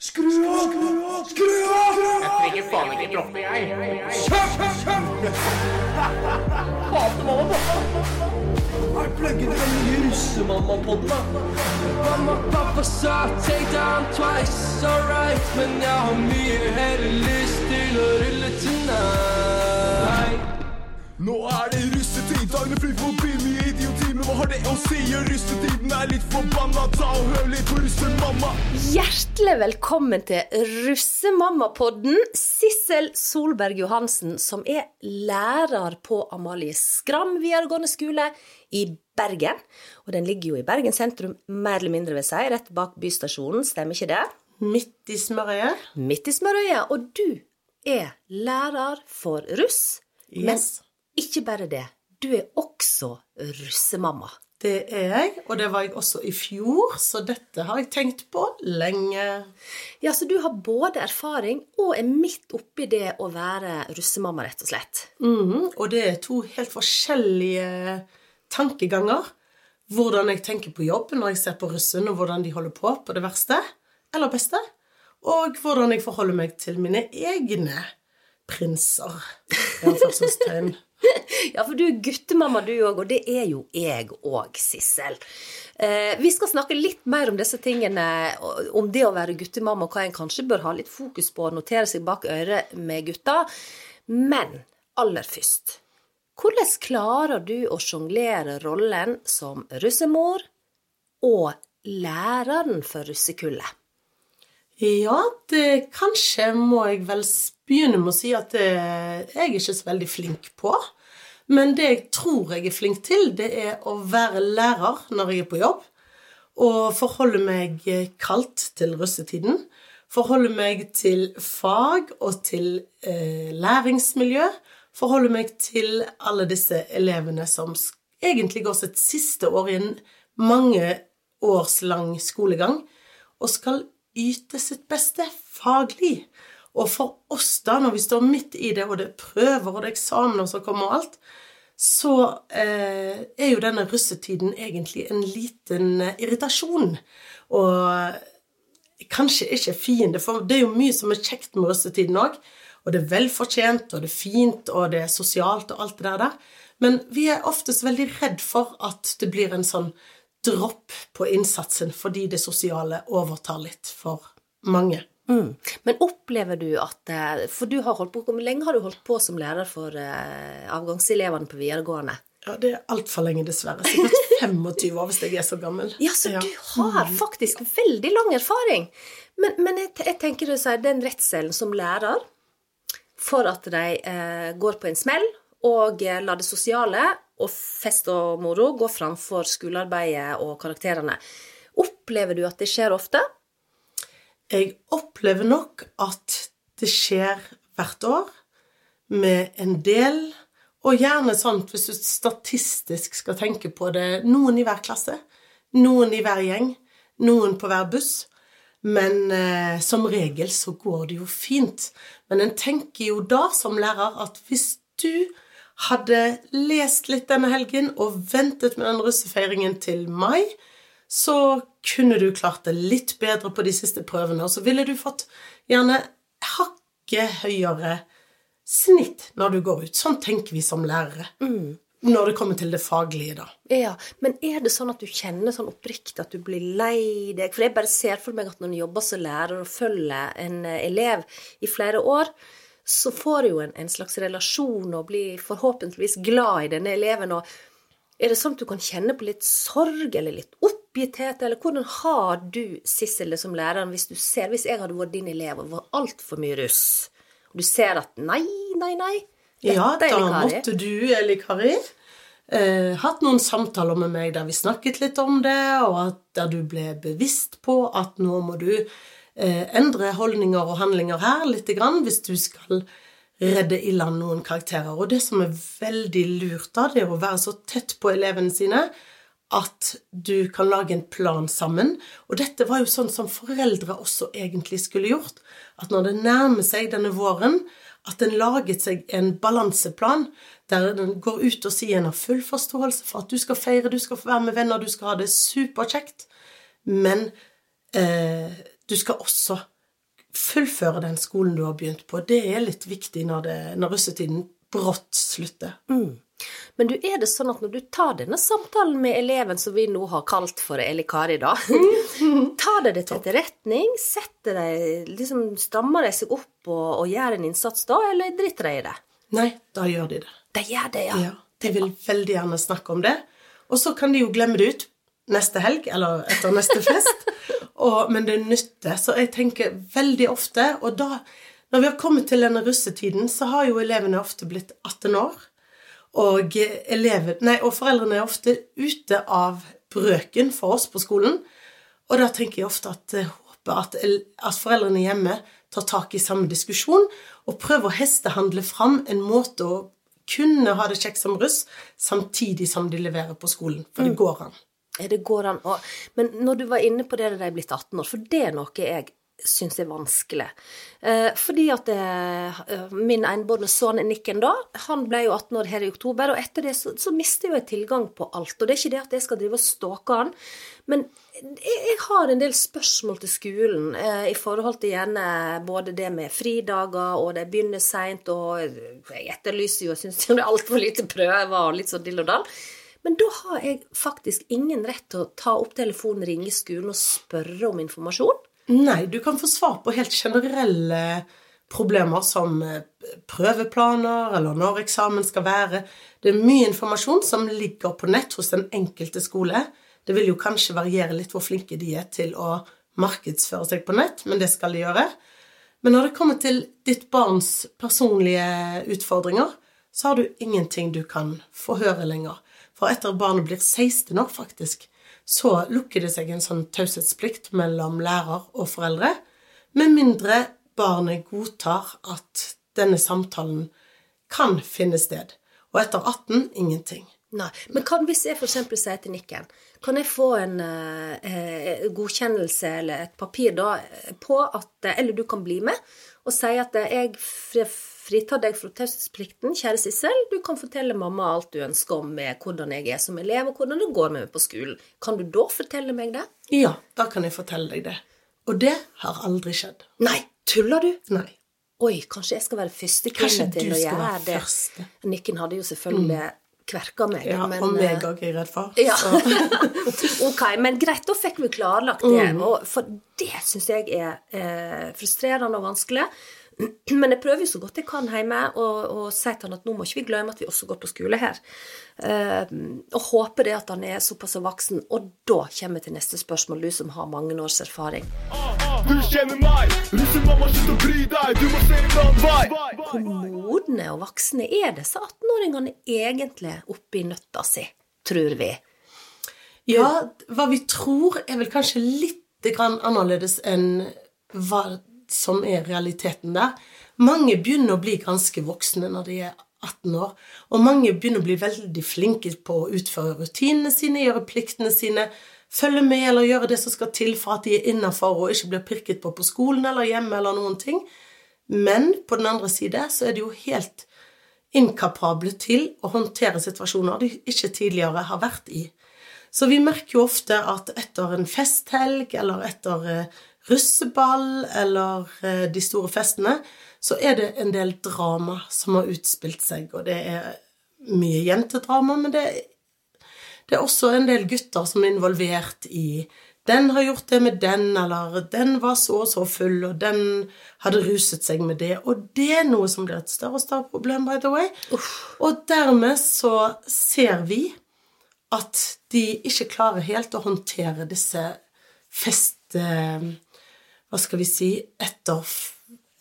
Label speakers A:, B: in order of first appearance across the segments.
A: Skru av! Skru av!
B: Jeg trenger faen ikke droppe, jeg. Hater mamma, pappa.
A: Er pluggen den nye russemamma-podden, da?
C: Mamma, pappa sa take down twice, alright Men jeg har mye heller lyst til å rulle tonight
A: Nå er det russetid, dagene flyr forbi mye idioti, men hva har det å si? Russetiden er litt forbanna, ta og hør litt på russemamma.
D: Hjertelig velkommen til Russemamma-podden. Sissel Solberg Johansen, som er lærer på Amalie Skram videregående skole i Bergen. Og den ligger jo i Bergen sentrum, mer eller mindre vil si, rett bak bystasjonen, stemmer ikke det?
E: Midt i smørøyet?
D: Midt i smørøyet. Og du er lærer for russ. Men
E: Yes.
D: Ikke bare det, du er også russemamma.
E: Det er jeg, og det var jeg også i fjor, så dette har jeg tenkt på lenge.
D: Ja, så du har både erfaring og er midt oppi det å være russemamma, rett og slett.
E: Mhm, Og det er to helt forskjellige tankeganger. Hvordan jeg tenker på jobb når jeg ser på russen, og hvordan de holder på på det verste eller beste. Og hvordan jeg forholder meg til mine egne prinser. anførselstegn.
D: Ja, for du er guttemamma du òg, og det er jo jeg òg, Sissel. Eh, vi skal snakke litt mer om disse tingene, om det å være guttemamma, og hva en kanskje bør ha litt fokus på, notere seg bak øret med gutta. Men aller først, hvordan klarer du å sjonglere rollen som russemor og læreren for russekullet?
E: Ja, det kanskje må jeg vel begynne med å si at det jeg er ikke så veldig flink på. Men det jeg tror jeg er flink til, det er å være lærer når jeg er på jobb. Og forholde meg kaldt til russetiden. Forholde meg til fag og til eh, læringsmiljø. Forholde meg til alle disse elevene som egentlig går sitt siste år i en mange års lang skolegang, og skal yte sitt beste faglig. Og for oss, da, når vi står midt i det, og det er prøver og det er eksamener som kommer og alt, så eh, er jo denne russetiden egentlig en liten eh, irritasjon. Og kanskje ikke fiende, for det er jo mye som er kjekt med russetiden òg. Og det er velfortjent, og det er fint, og det er sosialt, og alt det der. der. Men vi er oftest veldig redd for at det blir en sånn dropp på innsatsen fordi det sosiale overtar litt for mange.
D: Mm. Men opplever du at eh, For du har holdt på Hvor lenge har du holdt på som lærer for eh, avgangselevene på videregående?
E: Ja, det er altfor lenge, dessverre. Sikkert 25 år hvis jeg er så gammel.
D: Ja, så du har faktisk veldig lang erfaring. Men, men jeg, jeg tenker å si den redselen som lærer for at de eh, går på en smell og eh, lar det sosiale og fest og moro gå framfor skolearbeidet og karakterene. Opplever du at det skjer ofte?
E: Jeg opplever nok at det skjer hvert år med en del, og gjerne sånn hvis du statistisk skal tenke på det, noen i hver klasse, noen i hver gjeng, noen på hver buss. Men eh, som regel så går det jo fint. Men en tenker jo da som lærer at hvis du hadde lest litt denne helgen og ventet med den russefeiringen til mai, så kunne du klart det litt bedre på de siste prøvene, og så ville du fått gjerne hakket høyere snitt når du går ut. Sånn tenker vi som lærere. Når det kommer til det faglige, da.
D: Ja, Men er det sånn at du kjenner sånn oppriktig at du blir lei deg? For jeg bare ser for meg at når du jobber som lærer og følger en eh, elev i flere år, så får du jo en, en slags relasjon og blir forhåpentligvis glad i denne eleven. og er det sånn at du kan kjenne på litt sorg eller litt oppgitthet, eller hvordan har du, Sissel, som læreren, hvis du ser, hvis jeg hadde vært din elev og var altfor mye russ, og du ser at nei, nei, nei,
E: Ja, da måtte du, Eli Kari, eh, hatt noen samtaler med meg der vi snakket litt om det, og at der du ble bevisst på at nå må du eh, endre holdninger og handlinger her lite grann hvis du skal redde i land noen karakterer. Og det som er veldig lurt da, det er å være så tett på elevene sine at du kan lage en plan sammen. Og dette var jo sånn som foreldre også egentlig skulle gjort. At når det nærmer seg denne våren, at en laget seg en balanseplan der den går ut og sier en har full forståelse for at du skal feire, du skal få være med venner, du skal ha det superkjekt, men eh, du skal også fullføre den skolen du har begynt på. Det er litt viktig når, det, når russetiden brått slutter.
D: Men du, er det sånn at når du tar denne samtalen med eleven som vi nå har kalt for Eli Kari, da Tar de det til etterretning? Setter de, liksom, Strammer de seg opp og, og gjør en innsats da, eller driter de i det?
E: Nei, da gjør de det.
D: De gjør det, ja.
E: Ja, de vil veldig gjerne snakke om det. Og så kan de jo glemme det ut neste helg, eller etter neste fest. og, men det nytter. Så jeg tenker veldig ofte Og da, når vi har kommet til denne russetiden, så har jo elevene ofte blitt 18 år. Og, elever, nei, og foreldrene er ofte ute av brøken for oss på skolen. Og da tenker jeg ofte at jeg håper at, at foreldrene hjemme tar tak i samme diskusjon og prøver å hestehandle fram en måte å kunne ha det kjekt som russ, samtidig som de leverer på skolen. For det går an.
D: Det går an Men når du var inne på det da de er blitt 18 år, for det er noe jeg syns er vanskelig. Eh, fordi at det, min enbårne sønn Nikken da, han ble jo 18 år her i oktober, og etter det så, så mister jeg tilgang på alt. Og det er ikke det at jeg skal drive og stalke han, men jeg, jeg har en del spørsmål til skolen eh, i forhold til gjerne både det med fridager, og de begynner seint, og jeg etterlyser jo, jeg syns det er altfor lite prøver, og litt sånn dill og dall. Men da har jeg faktisk ingen rett til å ta opp telefonen, ringe skolen og spørre om informasjon.
E: Nei, du kan få svar på helt generelle problemer som eh, prøveplaner, eller når eksamen skal være. Det er mye informasjon som ligger på nett hos den enkelte skole. Det vil jo kanskje variere litt hvor flinke de er til å markedsføre seg på nett, men det skal de gjøre. Men når det kommer til ditt barns personlige utfordringer, så har du ingenting du kan få høre lenger. For etter barnet blir 16 år, faktisk, så lukker det seg en sånn taushetsplikt mellom lærer og foreldre, med mindre barnet godtar at denne samtalen kan finne sted. Og etter 18 ingenting.
D: Nei, Men kan hvis jeg f.eks. sier til Nikken Kan jeg få en eh, eh, godkjennelse eller et papir da eh, på at Eller du kan bli med og si at eh, jeg fritar deg fra taushetsplikten, kjære Sissel. Du kan fortelle mamma alt du ønsker om med hvordan jeg er som elev, og hvordan det går med meg på skolen. Kan du da fortelle meg det?
E: Ja, da kan jeg fortelle deg det. Og det har aldri skjedd.
D: Nei, tuller du?
E: Nei.
D: Oi, kanskje jeg skal være første
E: Kanskje
D: kvinne til
E: du
D: å
E: skal
D: gjøre
E: være
D: det.
E: første.
D: Nikken hadde jo selvfølgelig kverka meg.
E: Ja,
D: men,
E: og meg
D: eh,
E: òg, er jeg redd for.
D: Ja. Ok, men greit, da fikk vi klarlagt det. Og for det syns jeg er eh, frustrerende og vanskelig. Men jeg prøver jo så godt jeg kan hjemme og, og si til han at nå må ikke vi glemme at vi også går på skole her. Eh, og håper det at han er såpass voksen. Og da kommer jeg til neste spørsmål, du som har mange års erfaring.
A: Du kjenner meg, russemamma, slutt å bry deg, du må se en annen vei.
D: Hvor modne og voksne er disse 18-åringene egentlig oppi nøtta si, tror vi?
E: ja, hva vi tror, er vel kanskje litt grann annerledes enn hva som er realiteten der. Mange begynner å bli ganske voksne når de er 18 år, og mange begynner å bli veldig flinke på å utføre rutinene sine, gjøre pliktene sine, følge med eller gjøre det som skal til for at de er innafor og ikke blir pirket på på skolen eller hjemme eller noen ting. Men på den andre side så er de jo helt inkapable til å håndtere situasjoner de ikke tidligere har vært i. Så vi merker jo ofte at etter en festhelg eller etter eh, russeball eller eh, de store festene, så er det en del drama som har utspilt seg, og det er mye jentedrama, men det, det er også en del gutter som er involvert i den har gjort det med den, eller den var så og så full, og den hadde ruset seg med det. Og det er noe som blir et større og større problem, by the way. Og dermed så ser vi at de ikke klarer helt å håndtere disse fest... eh, Hva skal vi si Etter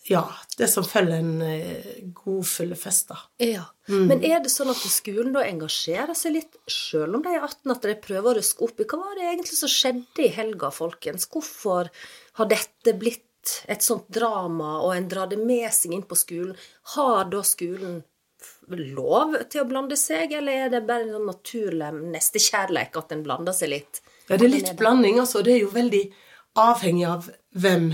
E: Ja, det som følger en eh, god fyllefest, da.
D: Ja. Men er det sånn at skolen da engasjerer seg litt, sjøl om de er 18, at de prøver å røske opp i hva var det egentlig som skjedde i helga, folkens? Hvorfor har dette blitt et sånt drama, og en drar det med seg inn på skolen? Har da skolen lov til å blande seg, eller er det bare en sånn naturlig nestekjærleik at en blander seg litt?
E: Ja, det er litt blanding, altså. Det er jo veldig avhengig av hvem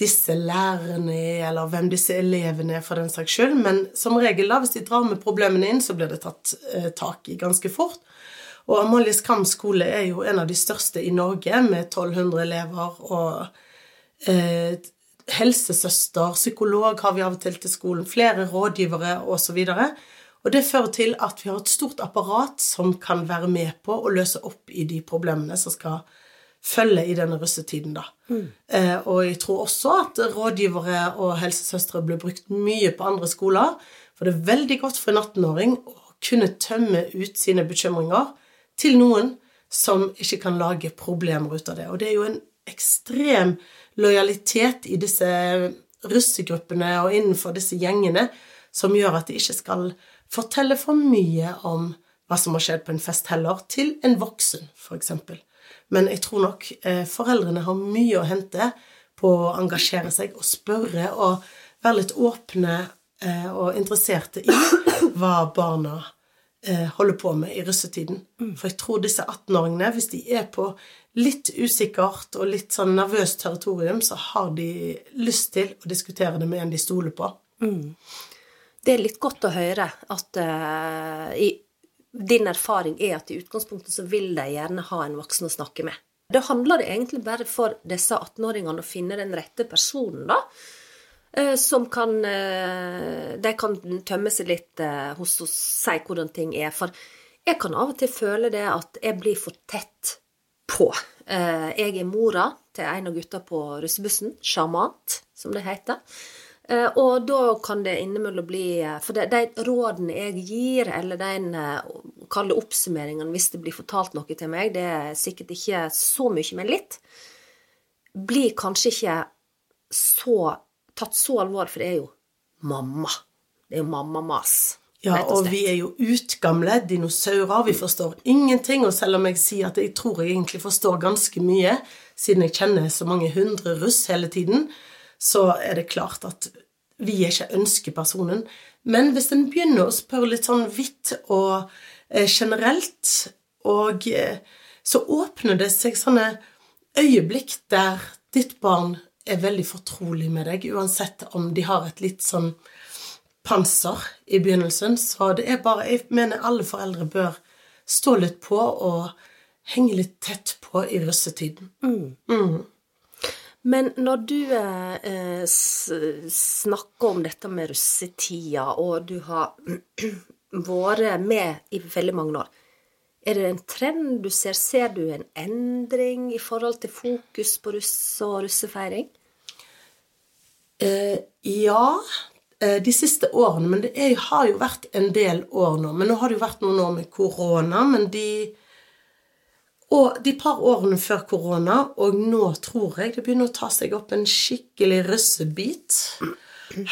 E: disse lærerne er, eller hvem disse elevene er, for den saks skyld. Men som regel, da, hvis de drar med problemene inn, så blir det tatt eh, tak i ganske fort. Og Amalie Skram skole er jo en av de største i Norge, med 1200 elever og eh, helsesøster, psykolog har vi av og til til skolen, flere rådgivere osv. Og det fører til at vi har et stort apparat som kan være med på å løse opp i de problemene som skal følge i denne russetiden, da. Eh, og jeg tror også at rådgivere og helsesøstre blir brukt mye på andre skoler, for det er veldig godt for en 18-åring å kunne tømme ut sine bekymringer til noen som ikke kan lage problemer ut av det. Og det er jo en ekstrem lojalitet i disse russegruppene og innenfor disse gjengene som gjør at de ikke skal fortelle for mye om hva som har skjedd på en fest heller, til en voksen, f.eks. Men jeg tror nok eh, foreldrene har mye å hente på å engasjere seg og spørre og være litt åpne eh, og interesserte i hva barna eh, holder på med i russetiden. For jeg tror disse 18-åringene, hvis de er på litt usikkert og litt sånn nervøst territorium, så har de lyst til å diskutere det med en de stoler på.
D: Det er litt godt å høre at uh, i, din erfaring er at i utgangspunktet så vil de gjerne ha en voksen å snakke med. Da handler det egentlig bare for disse 18-åringene å finne den rette personen, da. eh, Som kan eh, De kan tømme seg litt eh, hos oss, si hvordan ting er. For jeg kan av og til føle det at jeg blir for tett på. Jeg er mora til en av gutta på russebussen. Sjarmant, som det heter. Eh, Og da kan det innimellom bli eh, For de, de rådene jeg gir, eller den kalde oppsummeringen oppsummeringene hvis det blir fortalt noe til meg, det er sikkert ikke så mye, men litt, blir kanskje ikke så tatt så alvor, for det er jo mamma. Det er jo mammamas.
E: Ja, og vi er jo utgamle dinosaurer. Vi forstår ingenting. Og selv om jeg sier at jeg tror jeg egentlig forstår ganske mye, siden jeg kjenner så mange hundre russ hele tiden, så er det klart at vi er ikke ønskepersonen. Men hvis en begynner å spørre litt sånn vidt og eh, generelt, og eh, så åpner det seg sånne øyeblikk der ditt barn er veldig fortrolig med deg, uansett om de har et litt sånn panser i begynnelsen. Så det er bare Jeg mener alle foreldre bør stå litt på og henge litt tett på i russetiden.
D: Men når du eh, snakker om dette med russetida, og du har vært med i veldig mange år, er det en trend du ser? Ser du en endring i forhold til fokus på russ og russefeiring?
E: Eh, ja, eh, de siste årene. Men det er, har jo vært en del år nå. Men nå har det jo vært noen år med korona. Men de Og de par årene før korona, og nå tror jeg det begynner å ta seg opp en skikkelig russebit.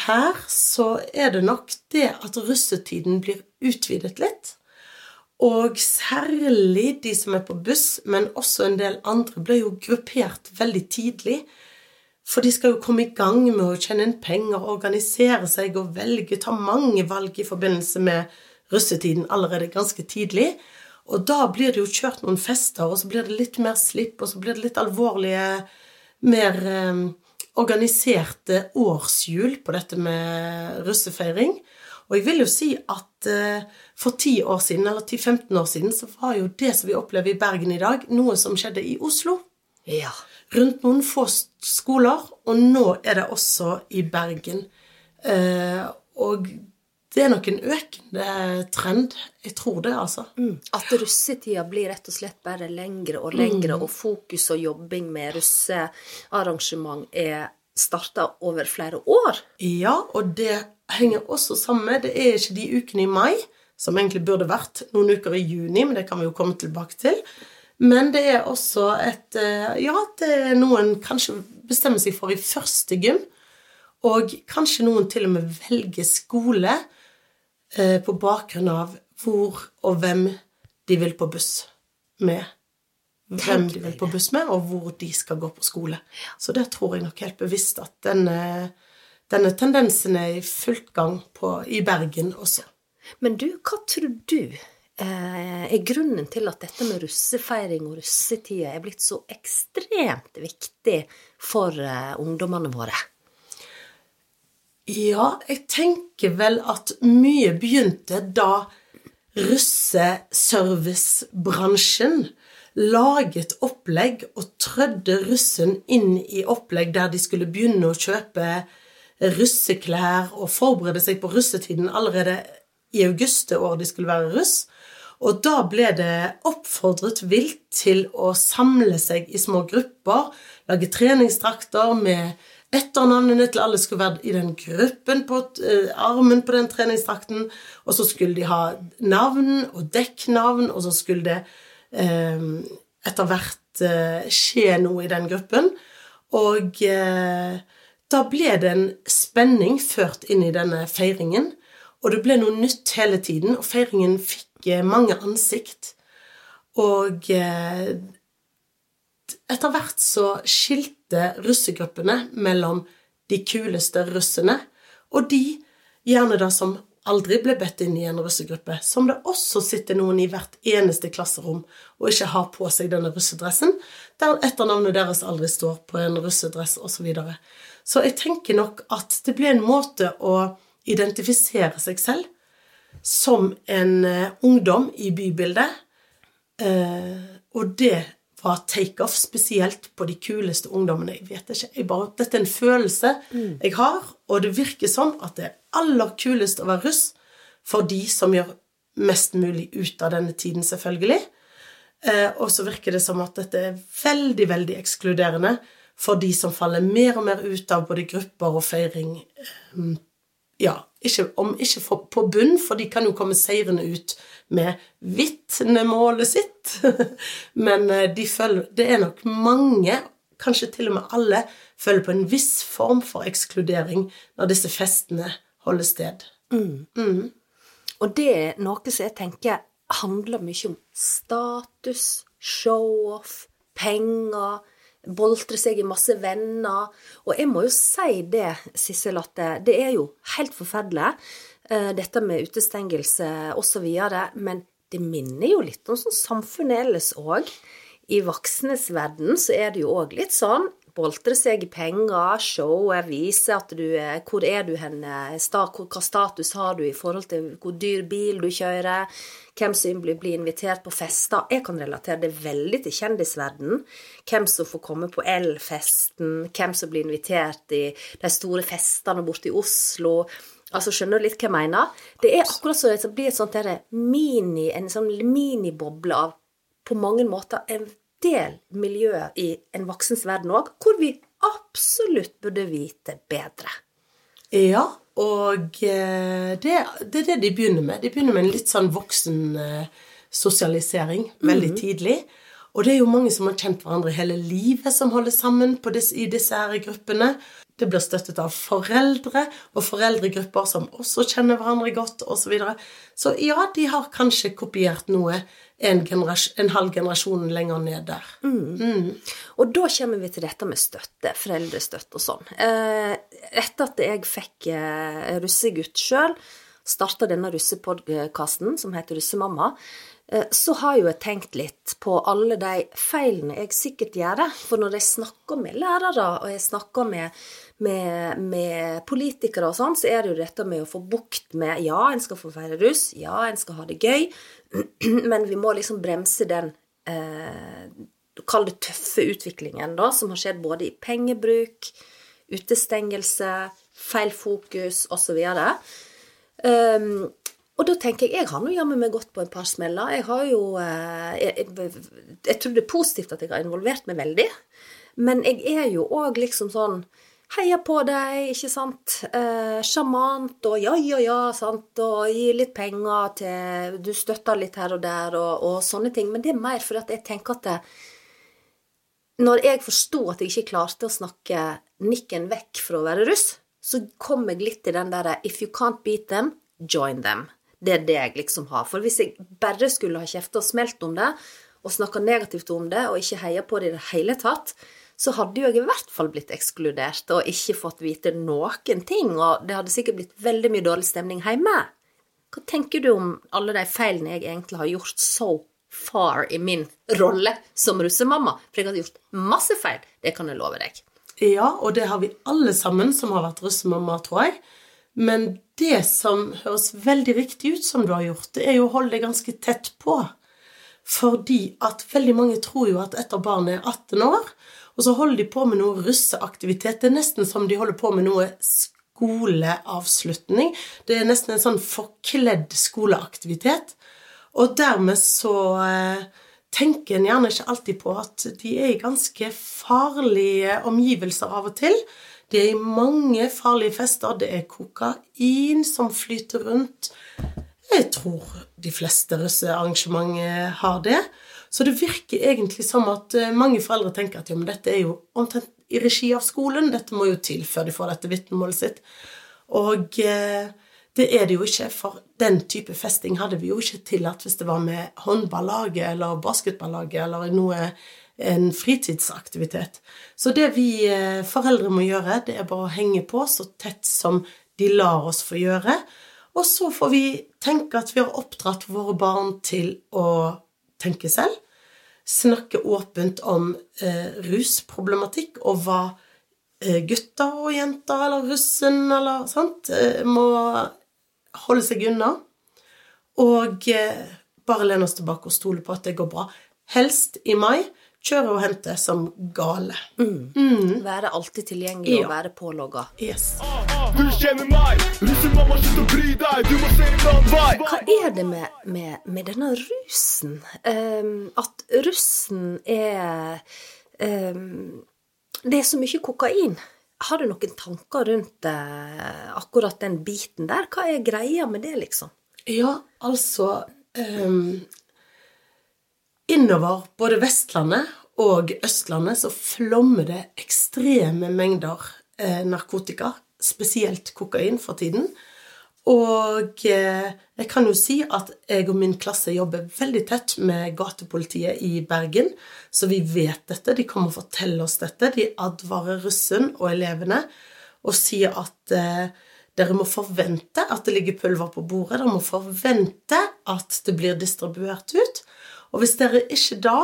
E: Her så er det nok det at russetiden blir utvidet litt. Og særlig de som er på buss, men også en del andre, ble jo gruppert veldig tidlig. For de skal jo komme i gang med å tjene inn penger, organisere seg og velge, ta mange valg i forbindelse med russetiden allerede ganske tidlig. Og da blir det jo kjørt noen fester, og så blir det litt mer slipp, og så blir det litt alvorlige, mer eh, organiserte årshjul på dette med russefeiring. Og jeg vil jo si at eh, for 10 år siden, eller 10-15 år siden, så var jo det som vi opplever i Bergen i dag, noe som skjedde i Oslo.
D: Ja.
E: Rundt noen få skoler, og nå er det også i Bergen. Eh, og det er nok en økende trend. Jeg tror det, altså.
D: At russetida blir rett og slett bare lengre og lengre, og fokus og jobbing med russearrangement er starta over flere år.
E: Ja, og det henger også sammen med Det er ikke de ukene i mai, som egentlig burde vært noen uker i juni, men det kan vi jo komme tilbake til. Men det er også et eh, Ja, det er noen kanskje bestemmer seg for i første gym, og kanskje noen til og med velger skole eh, på bakgrunn av hvor og hvem de vil på buss med. Hvem de vil på buss med, og hvor de skal gå på skole. Så det tror jeg nok helt bevisst at denne, denne tendensen er i fullt gang på, i Bergen også.
D: Men du, hva tror du eh, er grunnen til at dette med russefeiring og russetida er blitt så ekstremt viktig for eh, ungdommene våre?
E: Ja, jeg tenker vel at mye begynte da russeservicebransjen laget opplegg og trødde russen inn i opplegg der de skulle begynne å kjøpe russeklær og forberede seg på russetiden allerede i august det året de skulle være russ. Og da ble det oppfordret vilt til å samle seg i små grupper, lage treningsdrakter med etternavnene til alle skulle være i den gruppen på uh, armen på den treningsdrakten, og så skulle de ha navn og dekknavn, og så skulle det uh, etter hvert uh, skje noe i den gruppen. Og da ble det en spenning ført inn i denne feiringen, og det ble noe nytt hele tiden, og feiringen fikk mange ansikt. Og etter hvert så skilte russegruppene mellom de kuleste russene og de gjerne da som aldri ble bedt inn i en russegruppe, som det også sitter noen i hvert eneste klasserom og ikke har på seg denne russedressen, der etternavnet deres aldri står på en russedress osv. Så, videre. så jeg tenker nok at det ble en måte å identifisere seg selv som en uh, ungdom i bybildet. Uh, og det var takeoff, spesielt på de kuleste ungdommene. Jeg vet ikke, jeg bare, Dette er en følelse mm. jeg har, og det virker som at det er aller kulest å være russ for de som gjør mest mulig ut av denne tiden, selvfølgelig. Eh, og så virker det som at dette er veldig, veldig ekskluderende for de som faller mer og mer ut av både grupper og feiring. Um, ja, ikke, om ikke for, på bunn, for de kan jo komme seirende ut med vitnemålet sitt. Men eh, de følger, det er nok mange, kanskje til og med alle, føler på en viss form for ekskludering når disse festene holder sted.
D: Mm. Mm. Og det er noe som jeg tenker handler mye om status, show-off, penger boltre seg i masse venner. Og jeg må jo si det, Sissel, at det, er jo helt forferdelig, uh, dette med utestengelse osv. Men det minner jo litt om sånn samfunnet ellers òg. I voksnes verden så er det jo òg litt sånn boltre seg i penger, show, vise at du er Hvor er du henne? Hva status har du i forhold til hvor dyr bil du kjører? Hvem som blir, invitert på fester? Jeg kan relatere det veldig til kjendisverdenen. Hvem som får komme på L-festen, hvem som blir invitert i de store festene borte i Oslo. Altså, Skjønner du litt hva jeg mener? Det er akkurat som det blir et sånt mini, en sånn miniboble av på mange måter en del miljøer i en voksens verden òg, hvor vi absolutt burde vite bedre.
E: Ja, og eh, det, det, er det de begynner med. De begynner med en litt sånn voksen eh, sosialisering veldig mm. tidlig. Og det er jo mange som har kjent hverandre hele livet, som holder sammen disse, i disse her gruppene. Det blir støttet av foreldre og foreldregrupper som også kjenner hverandre godt, osv. Så, videre. så ja, de har kanskje kopiert noe en, en halv generasjon lenger ned der.
D: Mm. Mm. Og da kommer vi til dette med støtte, foreldrestøtte og sånn. Eh, etter at jeg fikk eh, russegutt sjøl, starta denne russepodkasten som heter Russemamma, så har jo jeg tenkt litt på alle de feilene jeg sikkert gjør. For når jeg snakker med lærere, og jeg snakker med, med, med politikere og sånn, så er det jo dette med å få bukt med Ja, en skal få være russ, ja, en skal ha det gøy, men vi må liksom bremse den eh, Kall det tøffe utviklingen, da, som har skjedd både i pengebruk, utestengelse, feil fokus osv. Um, og da tenker jeg jeg har nå jammen meg gått på et par smeller. Jeg har jo eh, jeg, jeg, jeg, tror det er positivt at jeg har involvert meg veldig. Men jeg er jo òg liksom sånn Heia på deg, ikke sant? Eh, Sjarmant og ja, ja, ja, sant? Og gi litt penger til Du støtter litt her og der og, og sånne ting. Men det er mer fordi at jeg tenker at det, når jeg forsto at jeg ikke klarte å snakke nikken vekk for å være russ, så kom jeg litt til den derre If you can't beat them, join them. Det er det jeg liksom har. For hvis jeg bare skulle ha kjefta og smelt om det, og snakka negativt om det, og ikke heia på det i det hele tatt, så hadde jo jeg i hvert fall blitt ekskludert og ikke fått vite noen ting, og det hadde sikkert blitt veldig mye dårlig stemning hjemme. Hva tenker du om alle de feilene jeg egentlig har gjort so far i min rolle som russemamma? For jeg har gjort masse feil, det kan jeg love deg.
E: Ja, og det har vi alle sammen som har vært russemamma, tror jeg. Men det som høres veldig riktig ut som du har gjort, det er jo å holde deg ganske tett på. Fordi at veldig mange tror jo at etter barnet er 18 år, og så holder de på med noe russeaktivitet. Det er nesten som de holder på med noe skoleavslutning. Det er nesten en sånn forkledd skoleaktivitet. Og dermed så eh, tenker en gjerne ikke alltid på at de er i ganske farlige omgivelser av og til. Det er mange farlige fester. Det er kokain som flyter rundt. Jeg tror de fleste russearrangementer har det. Så det virker egentlig som at eh, mange foreldre tenker at ja, men dette er jo omtrent i regi av skolen. Dette må jo til før de får dette vitnemålet sitt. Og eh, det er det jo ikke, for den type festing hadde vi jo ikke tillatt hvis det var med håndballaget eller basketballaget eller noe en fritidsaktivitet. Så det vi eh, foreldre må gjøre, det er bare å henge på så tett som de lar oss få gjøre. Og så får vi tenke at vi har oppdratt våre barn til å tenke selv. Snakke åpent om eh, rusproblematikk og hva eh, gutter og jenter eller russen eller sånt eh, må holde seg unna. Og eh, bare lene oss tilbake og stole på at det går bra. Helst i mai kjøre og hente som gale.
D: Mm. Være alltid tilgjengelig
E: Ja.
D: og være pålogga.
E: Yes.
D: Hva er det med, med, med denne rusen? Um, at russen er um, Det er så mye kokain. Har du noen tanker rundt eh, akkurat den biten der? Hva er greia med det, liksom?
E: Ja, altså um, Innover både Vestlandet og Østlandet så flommer det ekstreme mengder eh, narkotika, spesielt kokain for tiden. Og eh, jeg kan jo si at jeg og min klasse jobber veldig tett med gatepolitiet i Bergen, så vi vet dette. De kommer og forteller oss dette. De advarer russen og elevene og sier at eh, dere må forvente at det ligger pulver på bordet. Dere må forvente at det blir distribuert ut. Og hvis dere ikke da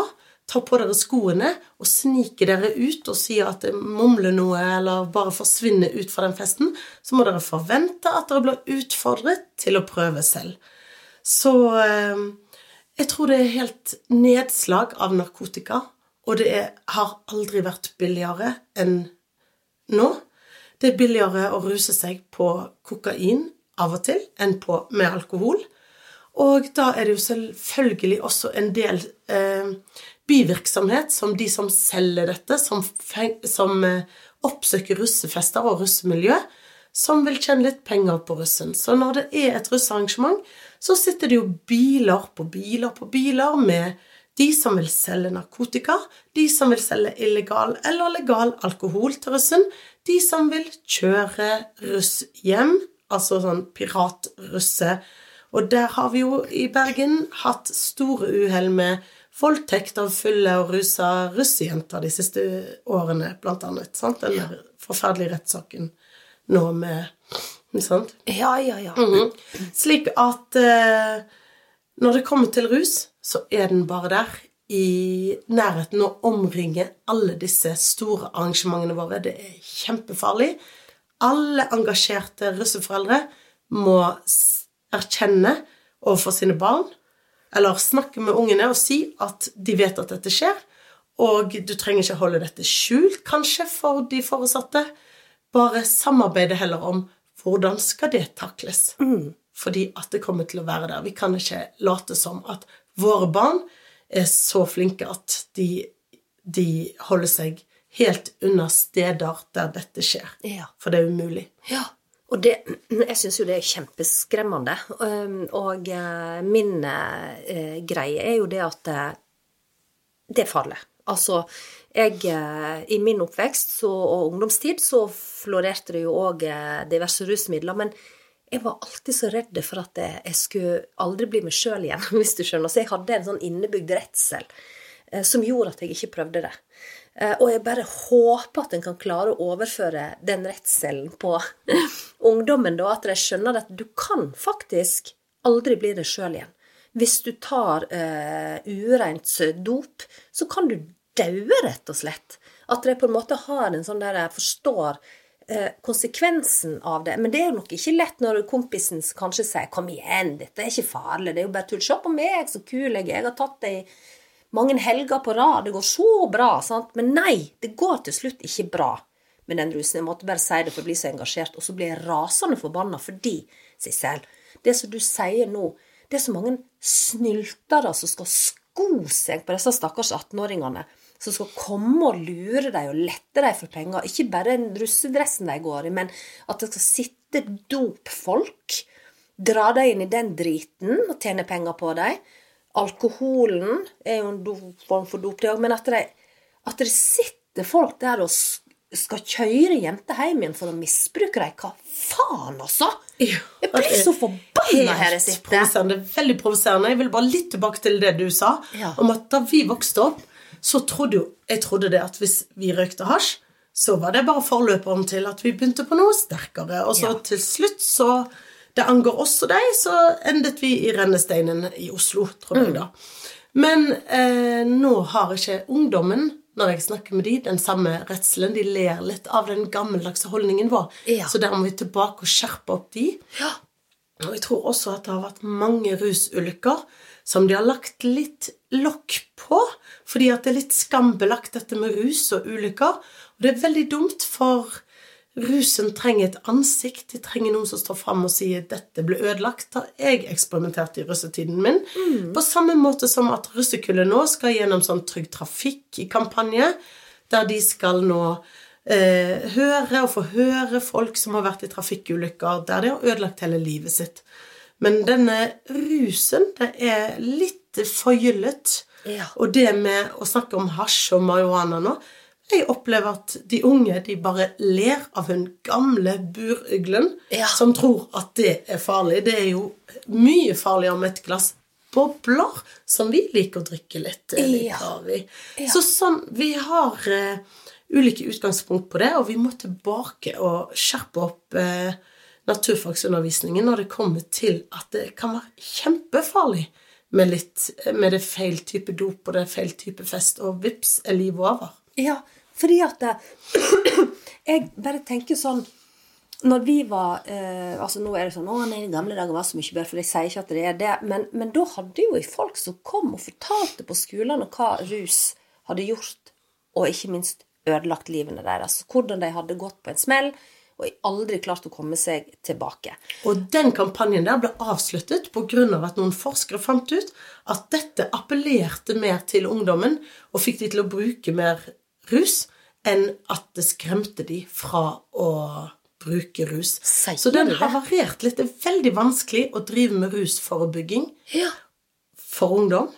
E: tar på dere skoene og sniker dere ut og sier at det mumler noe eller bare forsvinner ut fra den festen, så må dere forvente at dere blir utfordret til å prøve selv. Så eh, jeg tror det er helt nedslag av narkotika, og det er, har aldri vært billigere enn nå. Det er billigere å ruse seg på kokain av og til enn på, med alkohol. Og da er det jo selvfølgelig også en del eh, bivirksomhet som de som selger dette, som, som eh, oppsøker russefester og russemiljø, som vil tjene litt penger på russen. Så når det er et russearrangement, så sitter det jo biler på biler på biler med de som vil selge narkotika, de som vil selge illegal eller legal alkohol til russen, de som vil kjøre russ hjem, altså sånn piratrusse. Og der har vi jo i Bergen hatt store uhell med voldtekt av fulle og rusa russejenter de siste årene, blant annet. Sant? Den ja. forferdelige rettssaken nå med Sant?
D: Ja, ja, ja.
E: Mhm. Slik at eh, når det kommer til rus, så er den bare der i nærheten og omringer alle disse store arrangementene våre. Det er kjempefarlig. Alle engasjerte russeforeldre må erkjenne overfor sine barn, eller snakke med ungene og si at de vet at dette skjer, og du trenger ikke holde dette skjult, kanskje, for de foresatte. Bare samarbeide heller om hvordan skal det takles. Fordi at det kommer til å være der. Vi kan ikke late som at våre barn er så flinke at de, de holder seg helt unna steder der dette skjer.
D: Ja.
E: For det er umulig.
D: Ja, og det, jeg syns jo det er kjempeskremmende. Og eh, min eh, greie er jo det at eh, det er farlig. Altså, jeg I min oppvekst så, og ungdomstid så florerte det jo òg diverse rusmidler. Men jeg var alltid så redd for at jeg, jeg skulle aldri bli meg sjøl igjen, hvis du skjønner. Så jeg hadde en sånn innebygd redsel som gjorde at jeg ikke prøvde det. Eh, Og jeg bare håper at en kan klare å overføre den redselen på ungdommen, da. At de skjønner at du kan faktisk aldri bli deg sjøl igjen. Hvis du tar uh, ureint dop, så kan du daue, rett og slett. At de på en måte har en sånn der jeg Forstår eh, konsekvensen av det. Men det er jo nok ikke lett når kompisen kanskje sier 'kom igjen, dette er ikke farlig', det er jo bare tull. Se på meg, så kul jeg er. Jeg har tatt det i mange helger på rad. Det går så bra. sant? Men nei, det går til slutt ikke bra med den rusen. Jeg måtte bare si det for å bli så engasjert. Og så blir jeg rasende forbanna fordi, Sissel, det som du sier nå, det er så mange snyltere som skal sko seg på disse stakkars 18-åringene. Som skal komme og lure dem og lette dem for penger. Ikke bare den russedressen de går i, men at det skal sitte dopfolk, dra dem inn i den driten og tjene penger på dem. Alkoholen er jo en form for dop, men at det, at det sitter folk der og skal kjøre jenter hjem igjen for å misbruke dem. Hva faen, altså? Jeg blir så forbanna her jeg sitter.
E: Det er Veldig provoserende. Jeg vil bare litt tilbake til det du sa,
D: Ja.
E: om at da vi vokste opp, så trodde jo Jeg trodde det at hvis vi røykte hasj, så var det bare forløperen til at vi begynte på noe sterkere. Og så
D: Ja.
E: til slutt, så Det angår også deg, så endet vi i rennesteinen i Oslo, tror
D: Mm.
E: jeg da. Men eh, nå har ikke ungdommen, når jeg snakker med de, den samme redselen. De ler litt av den gammeldagse holdningen vår.
D: Ja.
E: Så der må vi tilbake og skjerpe opp de.
D: Ja.
E: Og jeg tror også at det har vært mange rusulykker som de har lagt litt lokk på, fordi at det er litt skambelagt dette med rus og ulykker. Og det er veldig dumt, for rusen trenger et ansikt. De trenger noen som står fram og sier 'dette ble ødelagt'. Da jeg eksperimenterte i russetiden min. På samme måte som at russekullet nå skal gjennom sånn Trygg Trafikk-kampanje, der de skal nå eh, høre og få høre folk som har vært i trafikkulykker der de har ødelagt hele livet sitt. Men denne rusen, det er litt forgyllet.
D: Ja.
E: Og det med å snakke om hasj og marihuana nå Jeg opplever at de unge de bare ler av hun gamle burøglen
D: Ja.
E: som tror at det er farlig. Det er jo mye farligere med et glass bobler, som vi liker å drikke litt, eh, litt
D: Ja.
E: av i. Så sånn, vi har uh, ulike utgangspunkt på det, og vi må tilbake og skjerpe opp uh, naturfagsundervisningen når det kommer til at det kan være kjempefarlig med, litt, med det feil type dop og det feil type fest, og vips er livet over.
D: Ja, fordi at det, Jeg bare tenker sånn Når vi var eh, altså Nå er det sånn 'Å, nei, i gamle dager var så mye bedre', for jeg sier ikke at det er det. Men, men da hadde jo folk som kom og fortalte på skolene hva rus hadde gjort, og ikke minst ødelagt livene deres. Hvordan de hadde gått på en smell og aldri klart å komme seg tilbake.
E: Og den kampanjen der ble avsluttet pga. at noen forskere fant ut at dette appellerte mer til ungdommen og fikk de til å bruke mer rus enn at det skremte de fra å bruke rus.
D: Sier
E: Så den har variert litt. Det er veldig vanskelig å drive med rusforebygging
D: Ja.
E: for ungdom.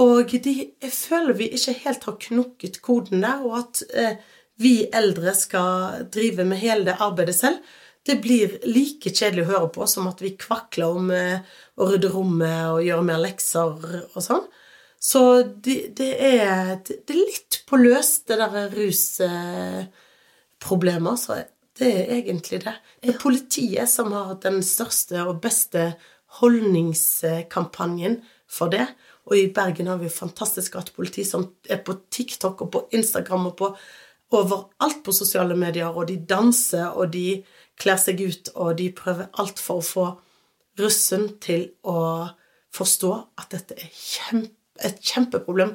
E: Og de, jeg føler vi ikke helt har knukket koden der, og at eh, vi eldre skal drive med hele det arbeidet selv, det blir like kjedelig å høre på som at vi kvakler om eh, å rydde rommet og gjøre mer lekser og sånn. Så det, det, er, det, er litt på løs, det derre rusproblemet. Så det er egentlig det. Det er politiet som har den største og beste holdningskampanjen for det. Og i Bergen har vi jo fantastisk gatepoliti som er på TikTok og på Instagram og på overalt på sosiale medier, og de danser, og de kler seg ut, og de prøver alt for å få russen til å forstå at dette er kjempe, et kjempeproblem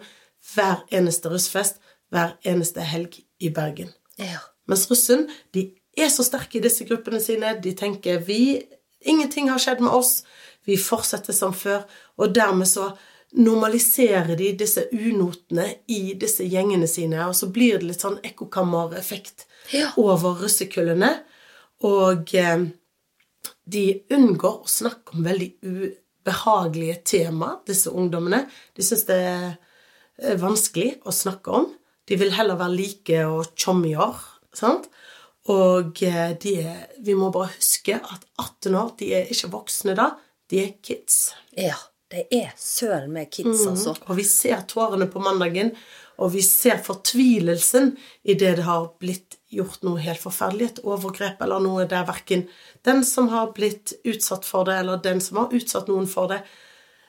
E: hver eneste russfest, hver eneste helg i Bergen.
D: Ja.
E: Mens russen, de er så sterke i disse gruppene sine. De tenker vi, ingenting har skjedd med oss, vi fortsetter som før. Og dermed så normaliserer de disse unotene i disse gjengene sine, og så blir det litt sånn ekkokammereffekt
D: Ja.
E: over russekullene. Og eh, de unngår å snakke om veldig ubehagelige tema, disse ungdommene. De syns det er vanskelig å snakke om. De vil heller være like og tjommier. sant? Og eh, de er, vi må bare huske at 18 år, de er ikke voksne da, de er kids.
D: ja. De er søren meg kids, altså.
E: Og vi ser tårene på mandagen, og vi ser fortvilelsen i det det har blitt gjort noe helt forferdelig, et overgrep eller noe der verken den som har blitt utsatt for det, eller den som har utsatt noen for det,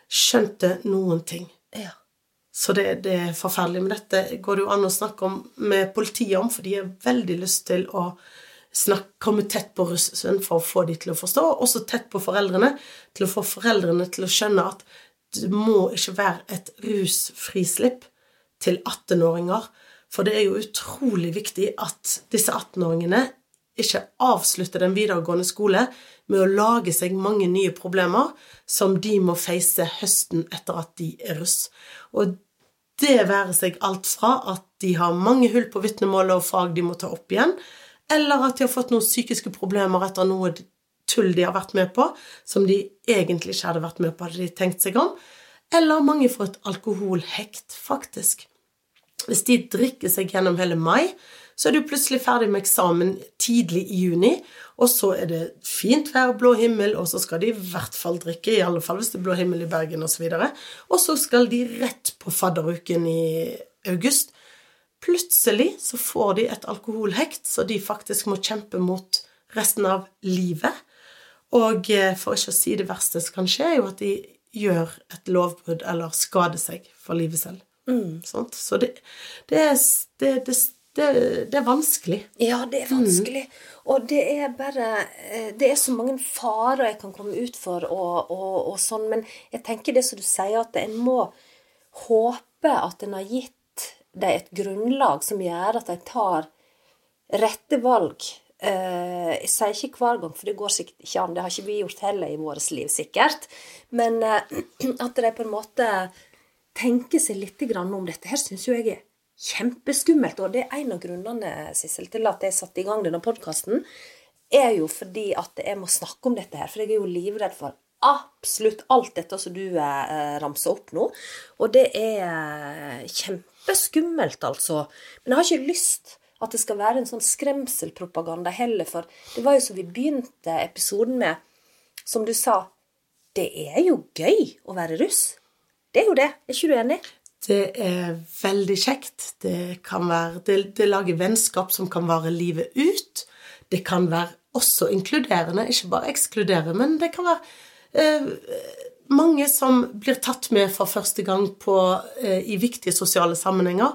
E: skjønte noen ting.
D: Ja.
E: Så det, det er forferdelig. Men dette går det jo an å snakke om med politiet om, for de har veldig lyst til å snakke, komme tett på russen for å få de til å forstå, og også tett på foreldrene, til å få foreldrene til å skjønne at det må ikke være et rusfrislipp til 18-åringer. For det er jo utrolig viktig at disse 18-åringene ikke avslutter den videregående skole med å lage seg mange nye problemer som de må face høsten etter at de er russ. Og det være seg alt fra at de har mange hull på vitnemålet og fag de må ta opp igjen, eller at de har fått noen psykiske problemer etter noe tull de har vært med på, som de egentlig ikke hadde vært med på, hadde de tenkt seg om, eller mange får et alkoholhekt, faktisk. Hvis de drikker seg gjennom hele mai, så er du plutselig ferdig med eksamen tidlig i juni, og så er det fint vær, blå himmel, og så skal de i hvert fall drikke, i alle fall hvis det er blå himmel i Bergen. Og, så og så skal de rett på fadderuken i august. Plutselig så får de et alkoholhekt, så de faktisk må kjempe mot resten av livet. Og eh, for ikke å si det verste som kan skje, er jo at de gjør et lovbrudd eller skader seg for livet selv. Mm. Så det, det, er, det, det, er, vanskelig.
D: Ja, det er vanskelig. Mm. Og det er bare eh, Det er så mange farer jeg kan komme ut for og, og, og sånn, men jeg tenker det som du sier, at en må håpe at en har gitt dem et grunnlag som gjør at de tar rette valg. Eh, jeg sier ikke hver gang, for det går sikkert ikke an. Det har ikke vi gjort heller i vårt liv, sikkert. Men eh, at de på en måte tenker seg litt om dette her, syns jo jeg er kjempeskummelt. Og det er en av grunnene Sissel, til at jeg satte i gang denne podkasten, er jo fordi at jeg må snakke om dette her. For jeg er jo livredd for absolutt alt dette som du eh, ramser opp nå. Og det er eh, kjempeskummelt, altså. Men jeg har ikke lyst at det skal være en sånn skremselpropaganda heller, for det var jo som vi begynte episoden med, som du sa, det er jo gøy å være russ. Det er jo det. Er ikke du enig?
E: Det er veldig kjekt. Det kan være Det, det lager vennskap som kan vare livet ut. Det kan være også inkluderende, ikke bare ekskludere, men det kan være eh, mange som blir tatt med for første gang på, eh, i viktige sosiale sammenhenger.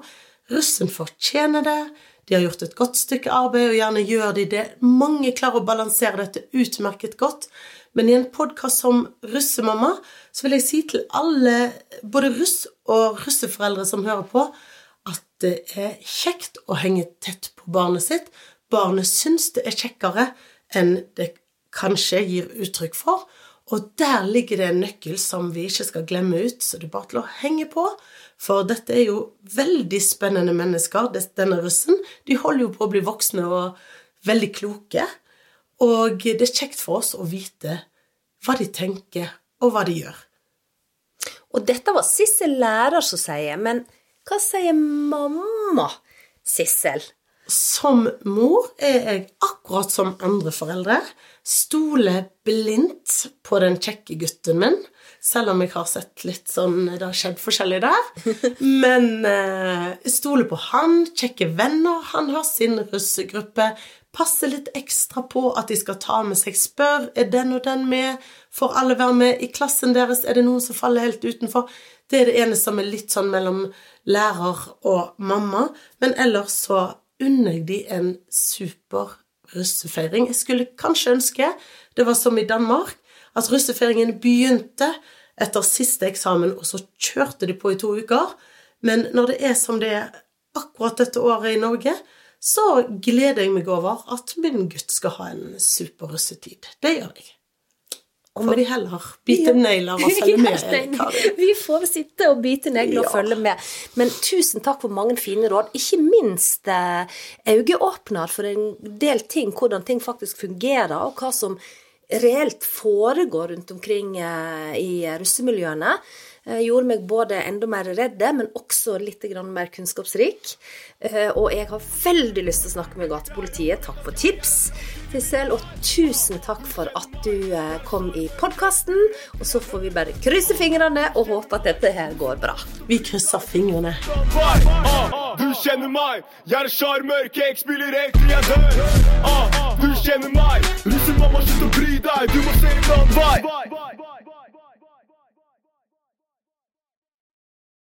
E: Russen fortjener det. De har gjort et godt stykke arbeid, og gjerne gjør de det. Mange klarer å balansere dette utmerket godt. Men i en podkast som Russemamma så vil jeg si til alle, både russ og russeforeldre som hører på, at det er kjekt å henge tett på barnet sitt. Barnet syns det er kjekkere enn det kanskje gir uttrykk for. Og der ligger det en nøkkel som vi ikke skal glemme ut, så det er bare til å henge på. For dette er jo veldig spennende mennesker, denne russen. De holder jo på å bli voksne og veldig kloke. Og det er kjekt for oss å vite hva de tenker, og hva de gjør.
D: Og dette var Sissel lærer som sier, men hva sier mamma, Sissel?
E: Som mor er jeg akkurat som andre foreldre. Stoler blindt på den kjekke gutten min. Selv om jeg har sett litt sånn Det har skjedd forskjellig der. Men eh, stoler på han. Kjekke venner. Han har sin russegruppe passe litt ekstra på at de skal ta med seg spør er den og den med, får alle være med, i klassen deres er det noen som faller helt utenfor. Det er det ene som er litt sånn mellom lærer og mamma, men ellers så unner jeg de en super russefeiring. Jeg skulle kanskje ønske det var som i Danmark, at russefeiringen begynte etter siste eksamen, og så kjørte de på i to uker. Men når det er som det er akkurat dette året i Norge, så gleder jeg meg over at min gutt skal ha en super russetid. Det gjør jeg. Om vi heller bite negler og følge med?
D: Vi får sitte og bite negler og ja. følge med. Men tusen takk for mange fine råd. Ikke minst eh, øyeåpner for en del ting, hvordan ting faktisk fungerer, og hva som reelt foregår rundt omkring eh, i russemiljøene. Eh, gjorde meg både enda mer redde, men også litt mer kunnskapsrik. Eh, og jeg har veldig lyst til å snakke med gatepolitiet. Takk for tips, Tissel. Og tusen takk for at du eh, kom i podkasten. Og så får vi bare krysse fingrene og håpe at dette her går bra.
E: Vi krysser fingrene. Du kjenner meg, jeg er sjarmør, cake spiller egentlig jeg dør. Du kjenner meg, russemamma, slutt å bry deg, du må se en annen vei.